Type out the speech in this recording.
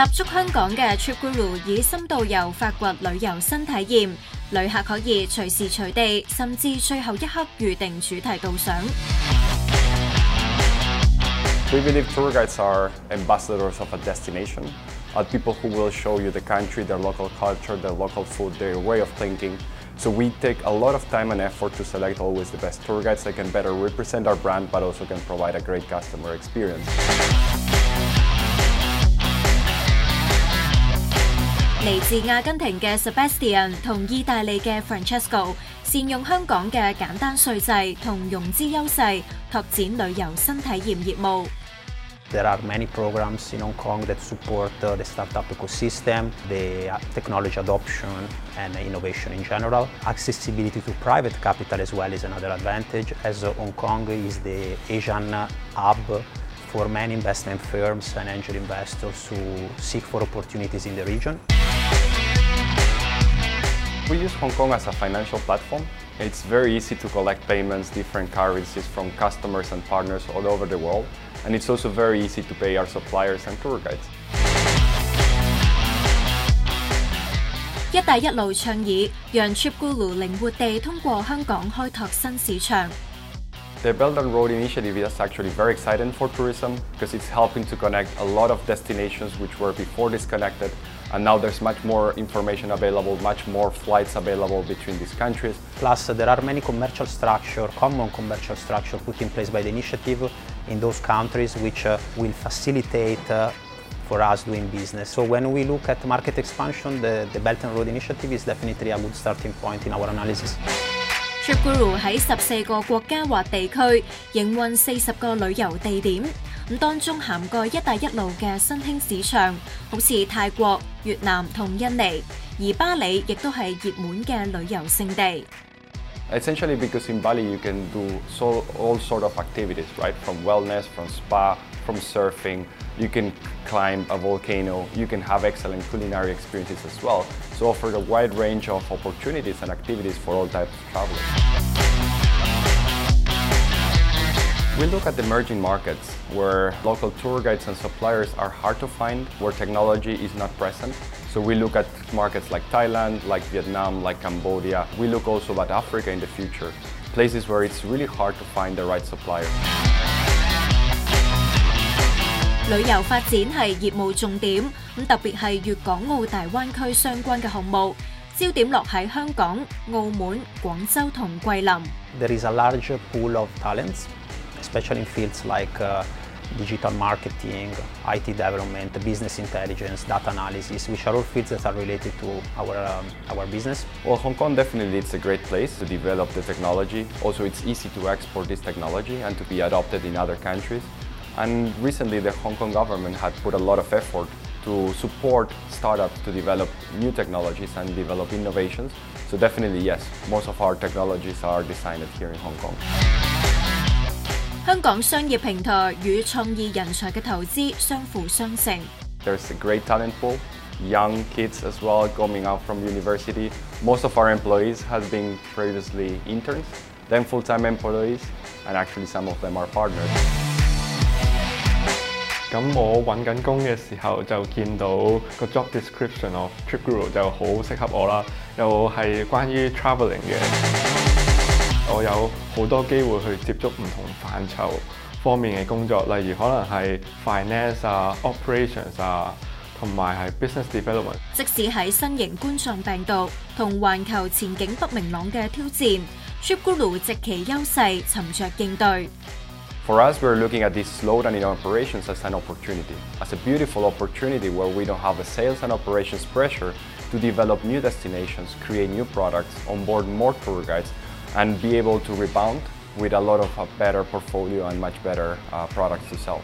立足香港嘅 TripGuru 以深度游发掘旅游新体验，旅客可以随时随地，甚至最后一刻预定主题导赏。 We believe tour guides are ambassadors of a destination, are people who will show you the country, their local culture, their local food, their way of thinking. So we take a lot of time and effort to select always the best tour guides that can better represent our brand but also can provide a great customer experience. 嚟自阿根廷嘅 Sebastian 同意大利嘅 Francesco 善用香港嘅简单税制同融资优势，拓展旅游新体验业务。 There are many programs in Hong Kong that support uh, the startup ecosystem, the uh, technology adoption, and innovation in general. Accessibility to private capital as well is another advantage, as uh, Hong Kong is the Asian uh, hub for many investment firms and angel investors who seek for opportunities in the region. We use Hong Kong as a financial platform. It's very easy to collect payments, different currencies from customers and partners all over the world. And it's also very easy to pay our suppliers and tour guides. 一带一路倡议让 TripGuru 灵活地通过香港开拓新市场。 The Belt and Road Initiative is actually very exciting for tourism because it's helping to connect a lot of destinations which were before disconnected and now there's much more information available, much more flights available between these countries. Plus, there are many commercial structure, common commercial structure put in place by the initiative in those countries which uh, will facilitate uh, for us doing business. So when we look at market expansion, the, the Belt and Road Initiative is definitely a good starting point in our analysis. TripGuru 喺十四个国家或地区营运四十个旅游地点， 咁当中涵盖一带一路嘅新兴市场，好似泰国、越南同印尼，而巴里亦都系热门嘅旅游胜地。 Essentially because in Bali you can do so, all sort of activities, right? From wellness, from spa, from surfing, you can climb a volcano, you can have excellent culinary experiences as well. So offer a wide range of opportunities and activities for all types of travelers. We look at emerging markets where local tour guides and suppliers are hard to find, where technology is not present. So we look at markets like Thailand, like Vietnam, like Cambodia. We look also at Africa in the future, places where it's really hard to find the right supplier. 旅游发展系业务重点，咁特别系粤港澳大湾区相关嘅项目，焦点落喺香港、澳门、广州同桂林。 There is a large pool of talents, especially in fields like uh, digital marketing, IT development, business intelligence, data analysis, which are all fields that are related to our, um, our business. Well, Hong Kong definitely is a great place to develop the technology. Also, it's easy to export this technology and to be adopted in other countries. And recently, the Hong Kong government had put a lot of effort to support startups to develop new technologies and develop innovations. So definitely, yes, most of our technologies are designed here in Hong Kong. 香港商業平台與創意人才嘅投資相輔相成。There's a great talent pool, young kids as well coming out from university. Most of our employees have been previously interns, then full-time employees, and actually some of them are partners. 咁我揾緊工嘅時候就見到個 job description of TripGuru 就好適合我啦，又係關於 travelling 嘅，我有好多機會去接觸唔同範疇方面嘅工作，例如可能係 finance 啊、operations 啊，同埋係 business development。即使喺新型冠狀病毒同環球前景不明朗嘅挑戰，TripGuru 藉其優勢尋着應對。For us, we're looking at this slowdown in operations as an opportunity, as a beautiful opportunity where we don't have a sales and operations pressure to develop new destinations, create new products, onboard more tour guides, and be able to rebound with a lot of a better portfolio and much better uh, products to sell.